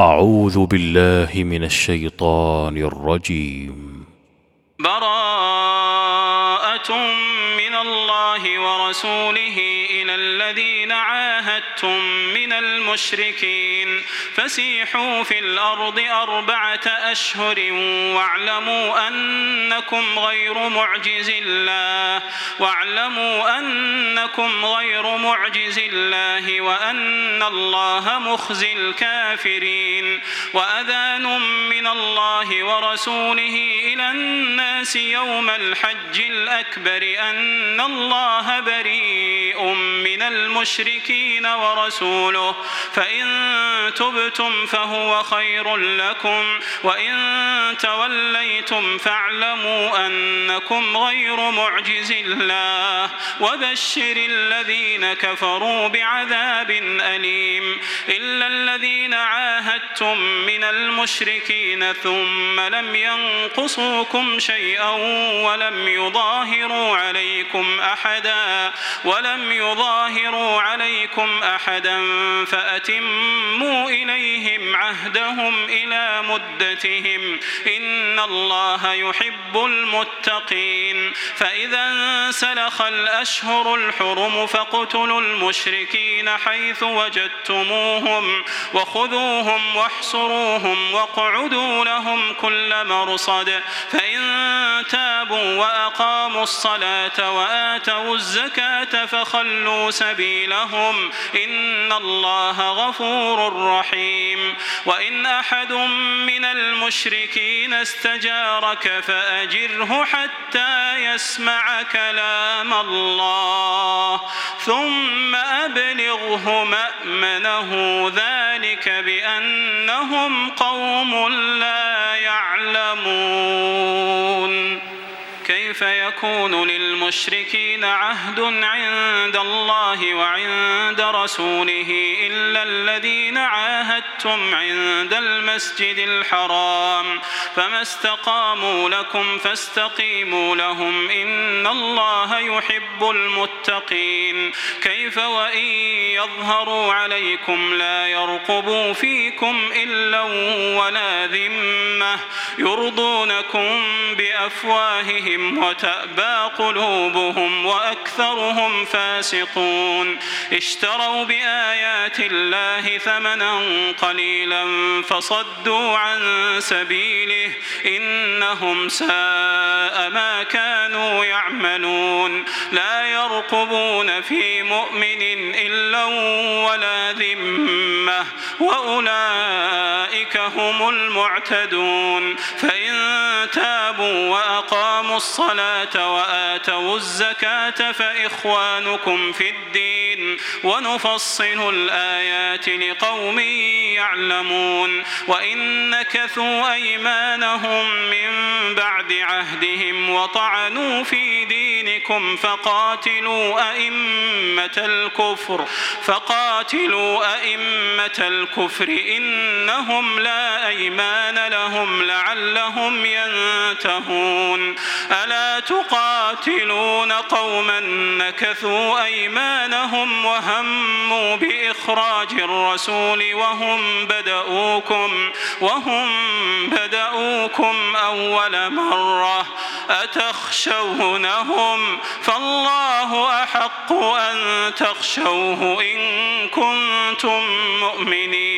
أعوذ بالله من الشيطان الرجيم. براءة الله ورسوله إلى الذين عاهدتم من المشركين. فسيحوا في الأرض أربعة أشهر واعلموا أنكم غير معجز الله واعلموا أنكم غير معجز الله وأن الله مخزي الكافرين. وأذان من الله ورسوله إلى الناس يوم الحج الأكبر أن الله بريء من المشركين ورسوله. فإن تبتم فهو خير لكم وإن توليتم فاعلموا أنكم غير معجز الله. وبشر الذين كفروا بعذاب أليم. إلا الذين عاهدتم من المشركين ثم لم ينقصوكم شيئا ولم يظاهروا عليكم أحدا ولم يظاهروا عليكم أحدا فأتموا إليهم عهدهم إلى مدتهم إن الله يحب المتقين فإذا انسلخ الأشهر الحرم فاقتلوا المشركين حيث وجدتموهم وخذوهم واحصروهم واقعدوا لهم كل مرصد فإن تابوا وأقاموا الصلاة وآتوا الزكاة فخلوا سبيلهم إن الله غفور رحيم وإن أحد من المشركين استجارك فأجره حتى يسمع كلام الله ثم أبلغه مأمنه ذلك بأنهم قوم لا يعلمون كيف يكون للمشركين عهد عند الله وعند رسوله إلا الذين عاهدتم عند المسجد الحرام فما استقاموا لكم فاستقيموا لهم إن الله يحب المتقين كيف وإن يظهروا عليكم لا يرقبوا فيكم إلا ولا ذمة يرضونكم بأفواههم وتأبى قلوبهم وأكثرهم فاسقون. اشتروا بآيات الله ثمنا قليلا فصدوا عن سبيله إنهم ساء ما كانوا يعملون. لا يرقبون في مؤمن إلا ولا ذمة وأولئك هم المعتدون. فإن تابوا وأقاموا الصلاة وآتوا الزكاة فإخوانكم في الدين ونفصل الآيات لقوم يعلمون وإن نكثوا أيمانهم من بعد عهدهم وطعنوا في دينكم فقاتلوا أئمة الكفر فقاتلوا أئمة الكفر إنهم لا أيمان لهم لعلهم ينتهون ألا تقاتلون قوما نكثوا أيمانهم وهموا بإخراج الرسول وهم بدؤوكم وهم بدؤوكم أول مرة أتخشونهم فالله أحق أن تخشوه إن كنتم مؤمنين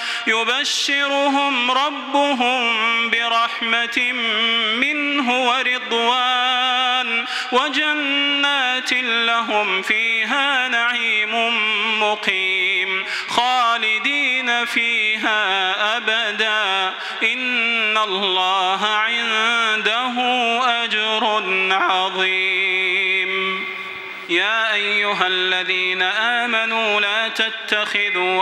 يبشرهم ربهم برحمة منه ورضوان. وجنات لهم فيها نعيم مقيم. خالدين فيها أبدا. إن الله عنده أجر عظيم. يا أيها الذين آمنوا لا تتخذوا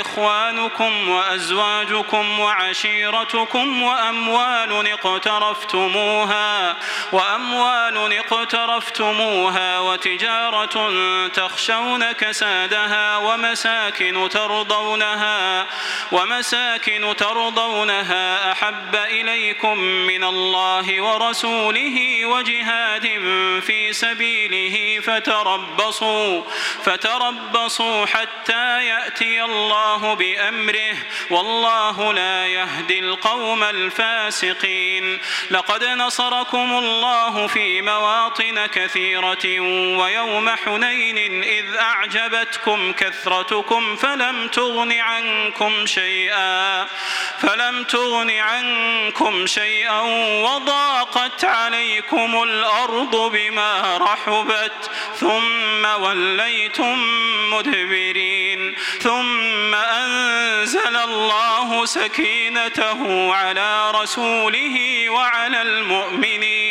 وأزواجكم وعشيرتكم وأموال اقترفتموها وأموال اقترفتموها وتجارة تخشون كسادها ومساكن ترضونها ومساكن ترضونها أحب إليكم من الله ورسوله وجهاد في سبيله فتربصوا فتربصوا حتى يأتي الله بأمره والله لا يهدي القوم الفاسقين. لقد نصركم الله في مواطن كثيرة ويوم حنين إذ أعجبتكم كثرتكم فلم تغن عنكم شيئا فلم تغن عنكم شيئا وضاقت عليكم الأرض بما رحبت ثم وليتم مدبرين. ثم أنزل الله سكينته على رسوله وعلى المؤمنين.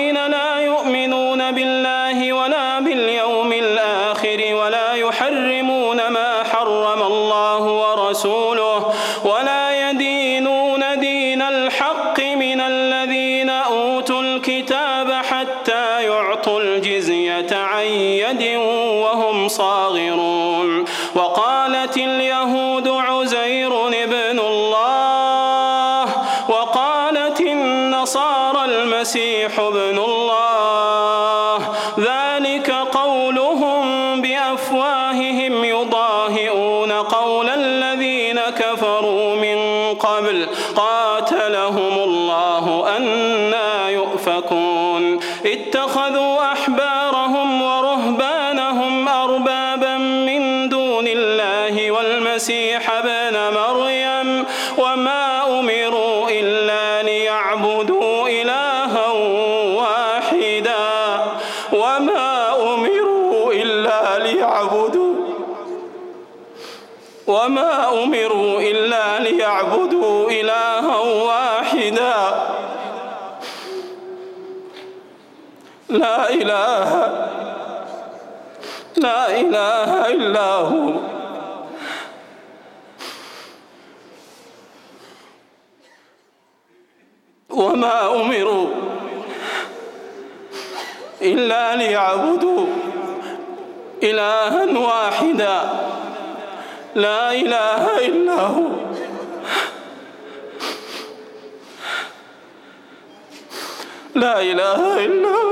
ورسوله ولا إله. لا إله إلا هو. وما أمروا إلا ليعبدوا إلها واحدا. لا إله إلا هو. لا إله إلا هو.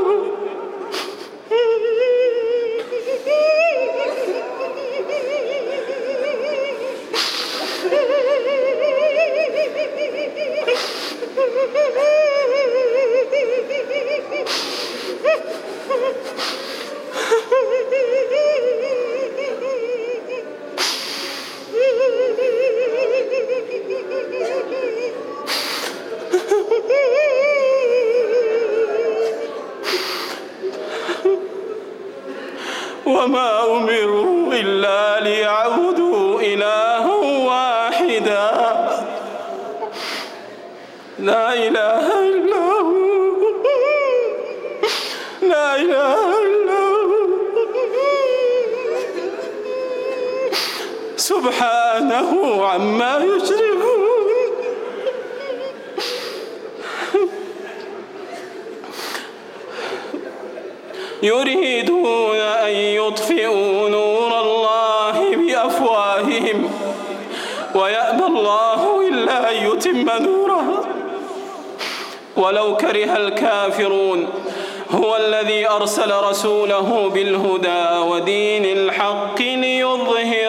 وما أمروا إلا ليعبدوا إلها واحدا. لا إله إلا هو لا إله إلا هو سبحانه عما يشركون يريدون أن يطفئوا نور الله بأفواههم. ويأبى الله إلا أن يتم نوره ولو كره الكافرون هو الذي أرسل رسوله بالهدى ودين الحق ليظهره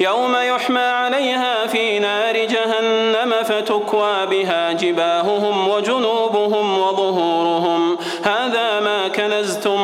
يوم يحمى عليها في نار جهنم فتكوى بها جباههم وجنوبهم وظهورهم. هذا ما كنزتم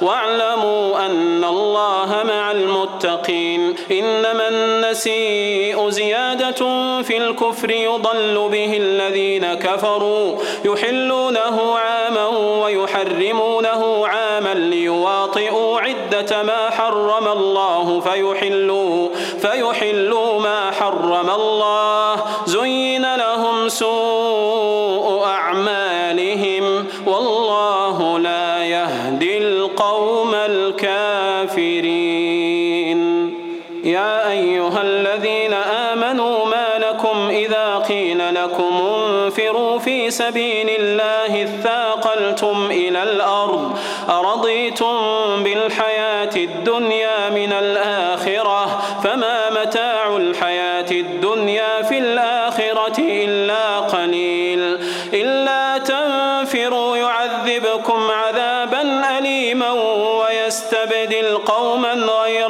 واعلموا أن الله مع المتقين. إنما النسيء زيادة في الكفر يضل به الذين كفروا. يحلونه عاما ويحرمونه عاما ليواطئوا عدة ما حرم الله فيحلوا فيحلوا ما حرم الله. زين لهم سوء في سبيل الله اثاقلتم إلى الأرض أرضيتم بالحياة الدنيا من الآخرة فما متاع الحياة الدنيا في الآخرة إلا قليل إلا تنفروا يعذبكم عذابا أليما ويستبدل قوما غيركم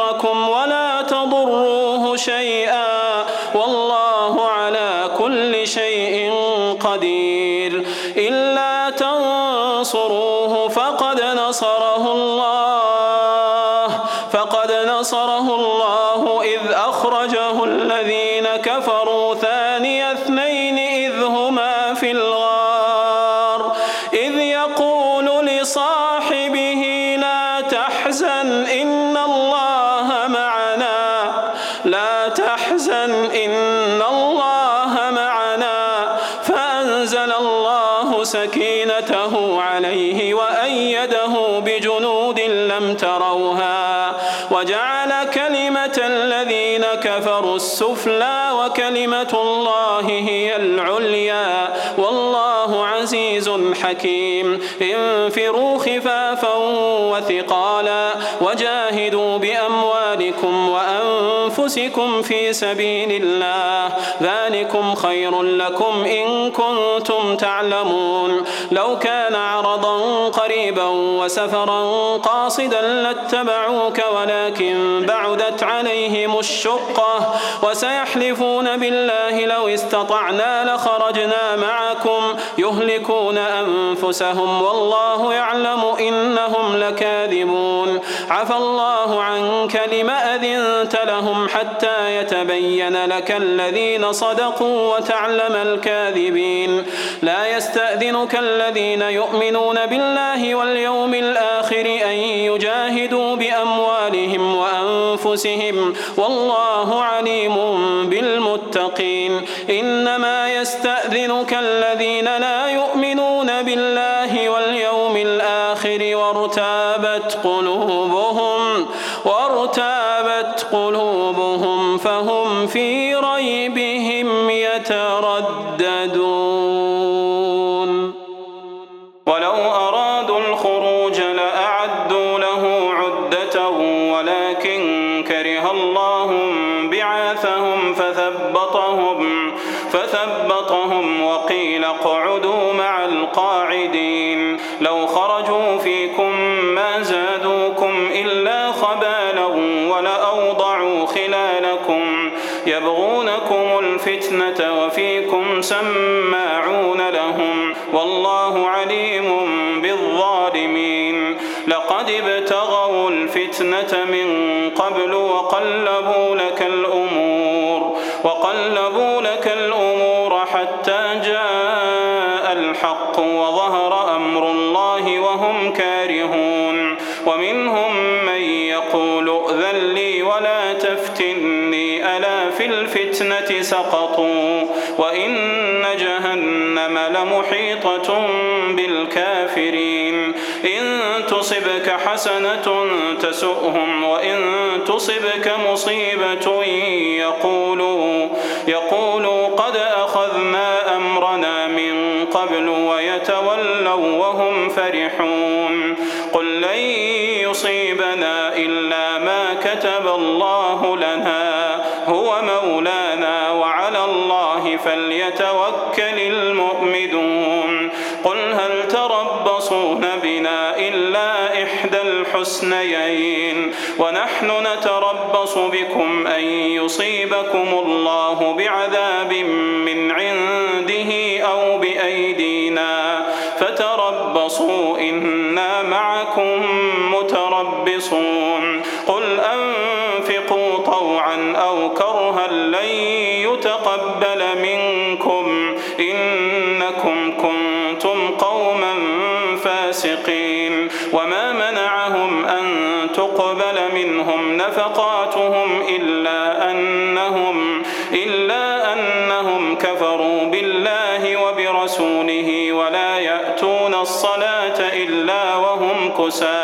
وأنفسكم في سبيل الله. ذلكم خير لكم إن كنتم تعلمون. قريبا وسفرا قاصدا لاتبعوك ولكن بعدت عليهم الشقة وسيحلفون بالله لو استطعنا لخرجنا معكم يهلكون أنفسهم والله يعلم إنهم لكاذبون. عفى الله عنك لم أذنت لهم حتى يتبين لك الذين صدقوا وتعلم الكاذبين. لا يستأذنك الذين يؤمنون واليوم الآخر أن يجاهدوا بأموالهم وأنفسهم والله عليم بالمتقين إنما يستأذنك الذين لا يؤمنون بالله واليوم الآخر وارتابت قلوبهم فثبطهم وقيل اقعدوا مع القاعدين لو خرجوا فيكم ما زادوكم إلا خبالا ولأوضعوا خلالكم يبغونكم الفتنة وفيكم سماعون لهم والله عليم بالظالمين لقد ابتغوا الفتنة من قبل الفتنة سقطوا وإن جهنم لمحيطة بالكافرين. إن تصبك حسنة تسؤهم وإن تصبك مصيبة يقولوا يقولوا قد أخذنا أمرنا من قبل ويتولوا وهم فرحون. قل لن يصيبنا إلا ما كتب الله لنا هو مولانا وعلى الله فليتوكل المؤمنون. قل هل تربصون بنا إلا إحدى الحسنيين؟ ونحن نتربص بكم أن يصيبكم الله بعذاب من عنده أو بأيدينا. فتربصوا إنا معكم متربصون. قل أنفقوا أو كرها لن يتقبل منكم إنكم كنتم قوما فاسقين وما منعهم أن تقبل منهم نفقاتهم إلا أنهم إلا أنهم كفروا بالله وبرسوله ولا يأتون الصلاة إلا وهم كسالى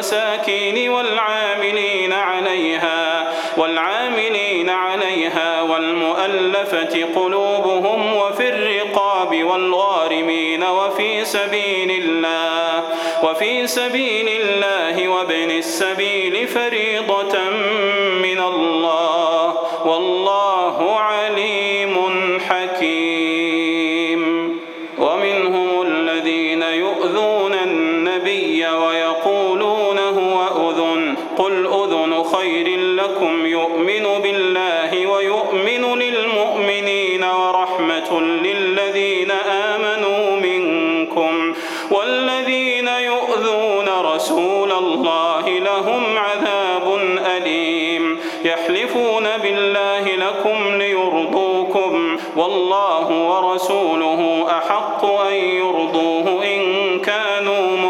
والمساكين والعاملين عليها والعاملين عليها والمؤلفة قلوبهم وفي الرقاب والغارمين وفي سبيل الله وفي سبيل الله وابن السبيل فريضة يحلفون بالله لكم ليرضوكم والله ورسوله أحق أن يرضوه إن كانوا مؤمنين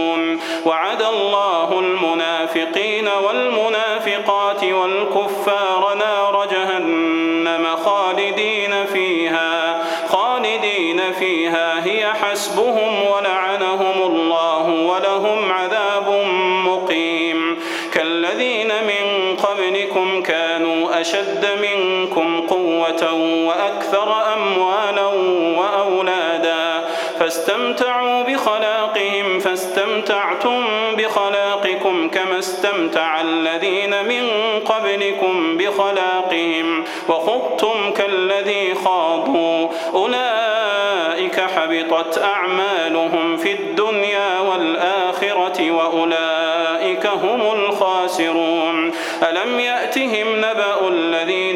استمتع الذين من قبلكم بخلاقهم وخضتم كالذي خاضوا. أولئك حبطت أعمالهم في الدنيا والآخرة وأولئك هم الخاسرون. ألم يأتهم نبأ الذين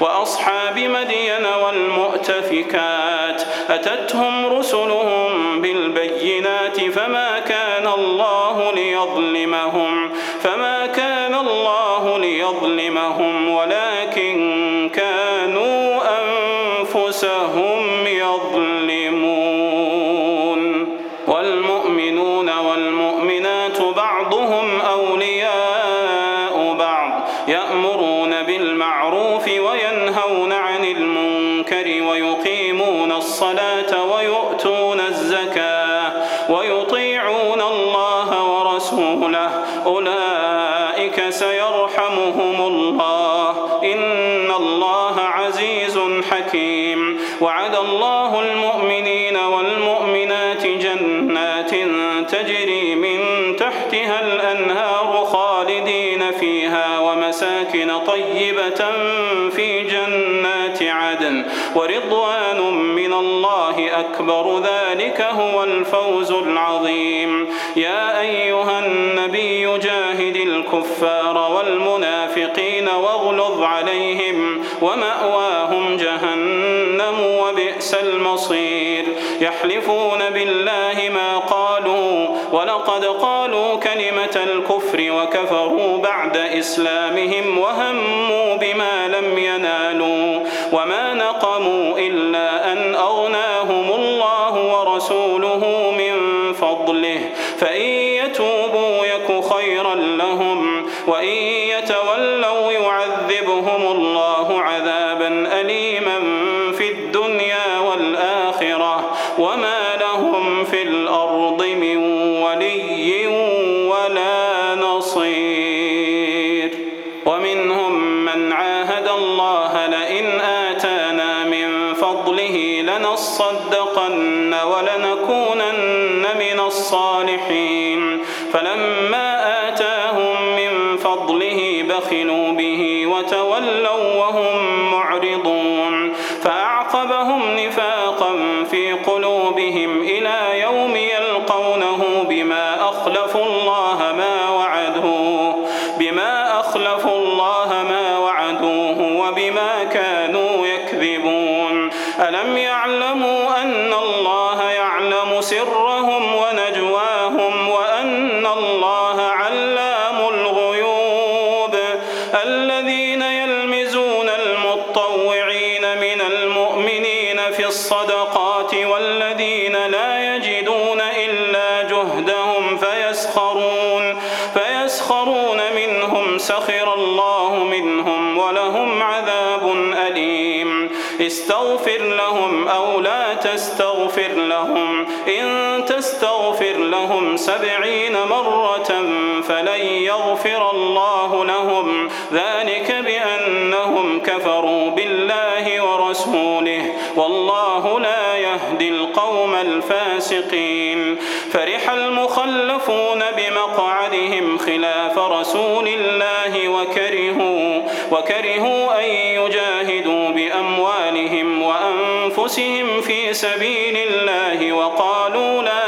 وأصحاب مدين والمؤتفكات أتتهم رسلهم بالبينات فما الكفار والمنافقين واغلظ عليهم ومأواهم جهنم وبئس المصير. يحلفون بالله ما قالوا ولقد قالوا كلمة الكفر وكفروا بعد إسلامهم وهموا بما لم ينالوا. وما سخر الله منهم ولهم عذاب أليم. استغفر لهم أو لا تستغفر لهم. إن تستغفر لهم سبعين مرة فلن يغفر الله لهم. ذلك بأنهم كفروا بالله ورسوله. والله لا يهدي القوم الفاسقين. فرح المخلفون بمقعدهم خلاف رسول الله وكرهوا أن يجاهدوا بأموالهم وأنفسهم في سبيل الله وقالوا لا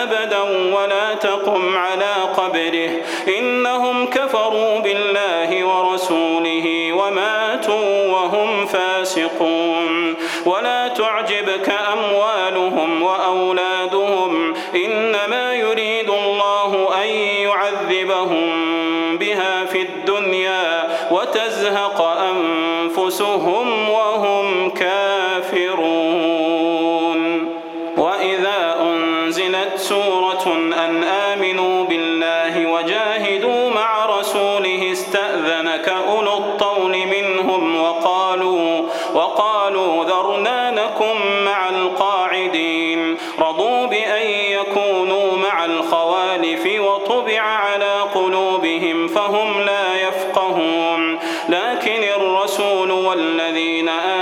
لكن الرسول والذين آمنوا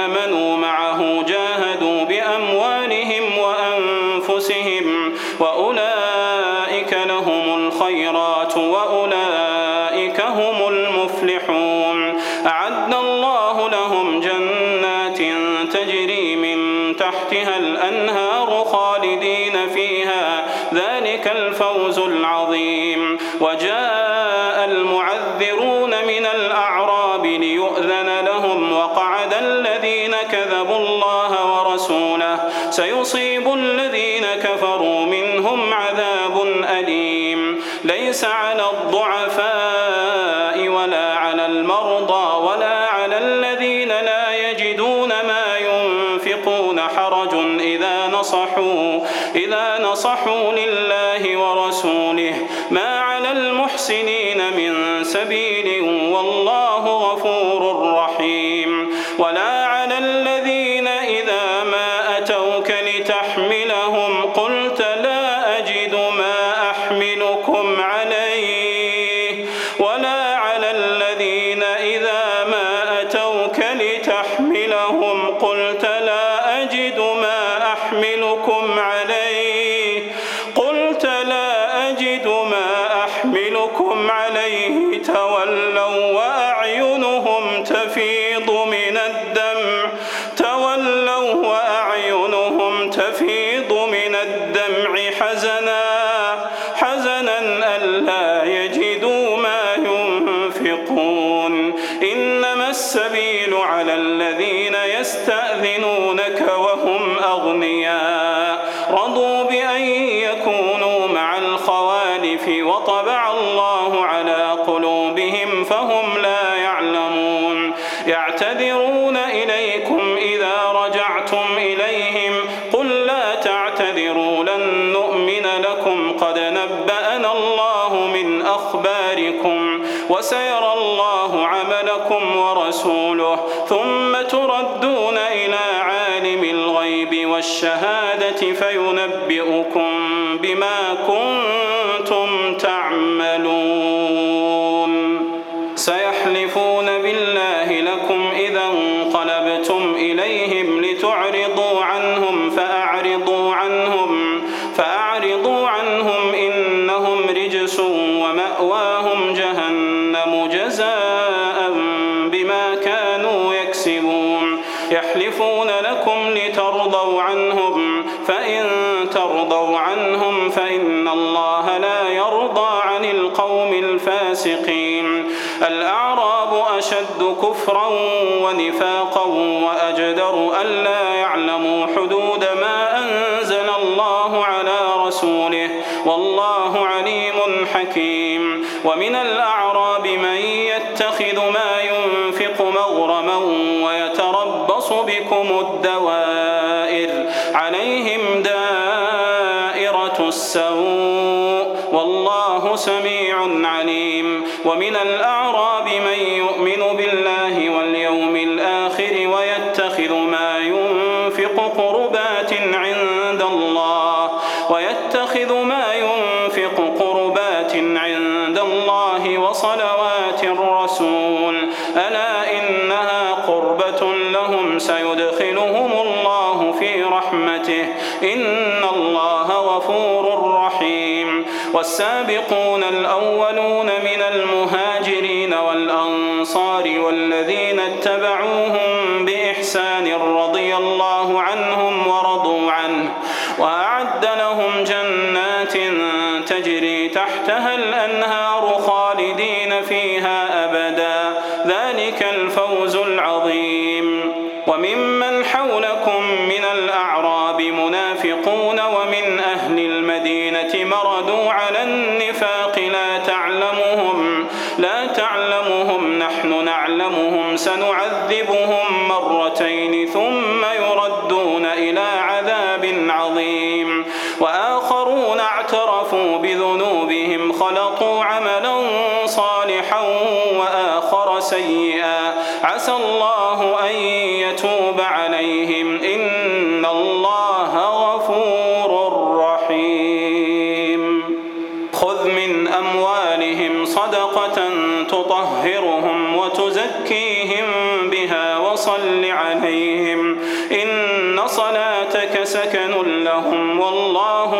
أجد ما أحملكم الشهادة فينبئكم كفرا ونفاقا وأجدر ألا وصلوات الرسول. ألا إنها قربة لهم سيدخلهم الله في رحمته. إن الله غفور رحيم. والسابقون الأولون من المهاجرين والأنصار والذين اتبعوهم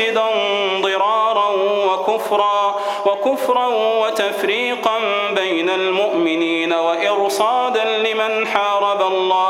مسجدا ضرارا وكفرا وكفرا وتفريقا بين المؤمنين وإرصادا لمن حارب الله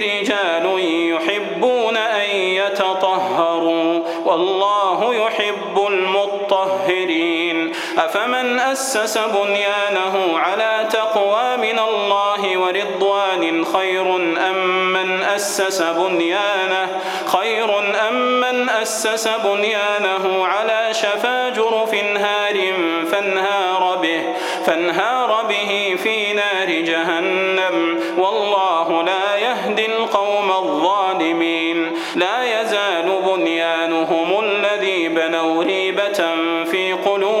أفمن أسس بنيانه على تقوى من الله ورضوان خير أم من أسس بنيانه؟ خير أم من أسس بنيانه على شفا جرف هار فانهار به فانهار به في نار جهنم. والله لا يهدي القوم الظالمين. لا يزال بنيانهم الذي بنوا ريبة في قلوبهم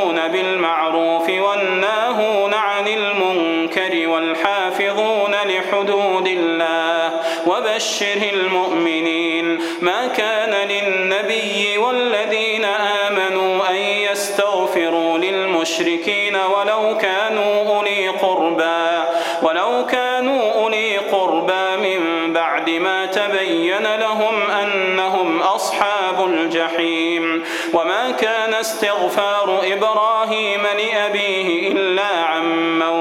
والحافظون لحدود الله وبشر المؤمنين ما كان للنبي والذين آمنوا أن يستغفروا للمشركين ولو كانوا أولي قربى ولو كانوا أولي قربى من بعد ما تبين لهم أنهم أصحاب الجحيم وما كان استغفار إبراهيم لأبيه إلا عن موعدة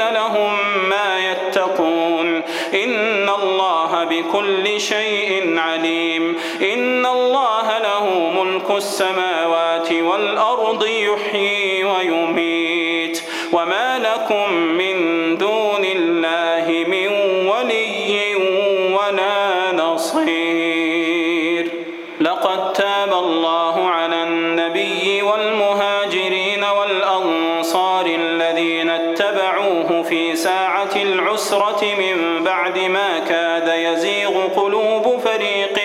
يبين لهم ما يتقون. إن الله بكل شيء عليم. إن الله له ملك السماوات والأرض يحيي ويميت. وما لكم من ساعة العسرة من بعد ما كاد يزيغ قلوب فريق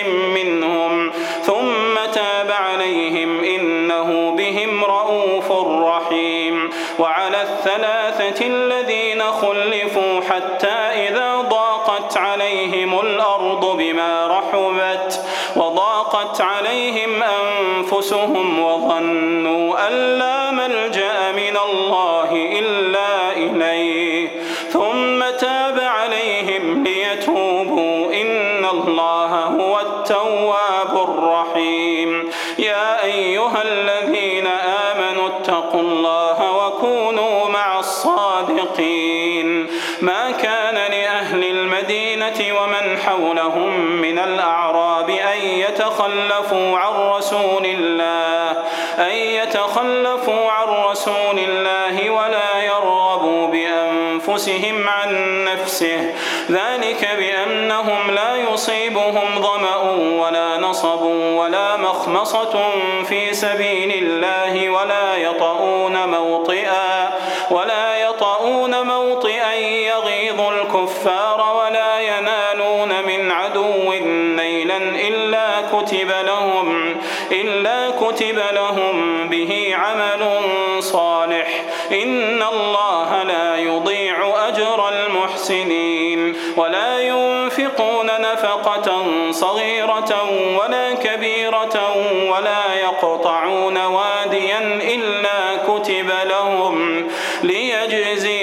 بأنفسهم عن نفسه. ذلك بأنهم لا يصيبهم ظمأ ولا نصب ولا مخمصة في سبيل الله ولا يطؤون موطئا ولا يطؤون موطئا يغيظ الكفار ولا ينالون من عدو نيلا إلا كتب لهم إلا كتب لهم به عمل كبيرة ولا يقطعون واديا إلا كتب لهم ليجزيهم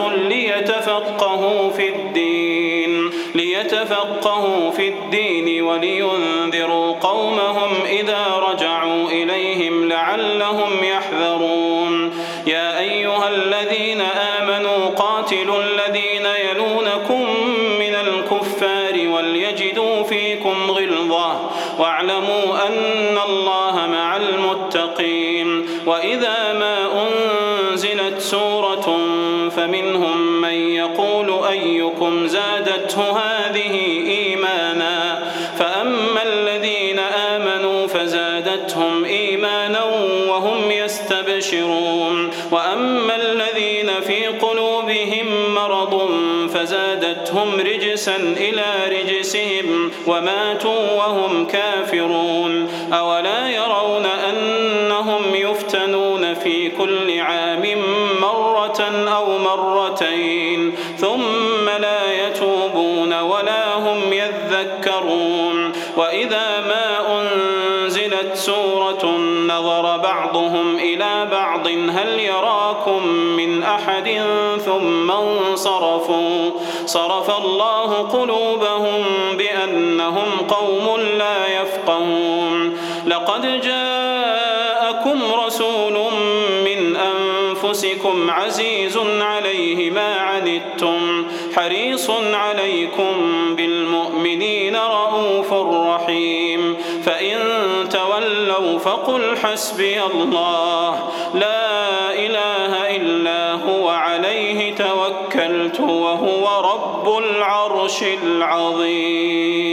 ليتفقهوا في الدين ليتفقهوا في الدين ولينذروا قومهم إذا رجعوا إليهم لعلهم زادته هذه إيمانا. فأما الذين آمنوا فزادتهم إيمانا وهم يستبشرون. وأما الذين في قلوبهم مرض فزادتهم رجسا إلى رجسهم وماتوا وهم كافرون. أولا يرون أنهم يفتنون في كل عام أحد ثم انصرفوا. صرف الله قلوبهم بأنهم قوم لا يفقهون. لقد جاءكم رسول من أنفسكم عزيز عليه ما عنتم حريص عليكم بالمؤمنين رؤوف رحيم. فإن تولوا فقل حسبي الله. لا وهو رب العرش العظيم.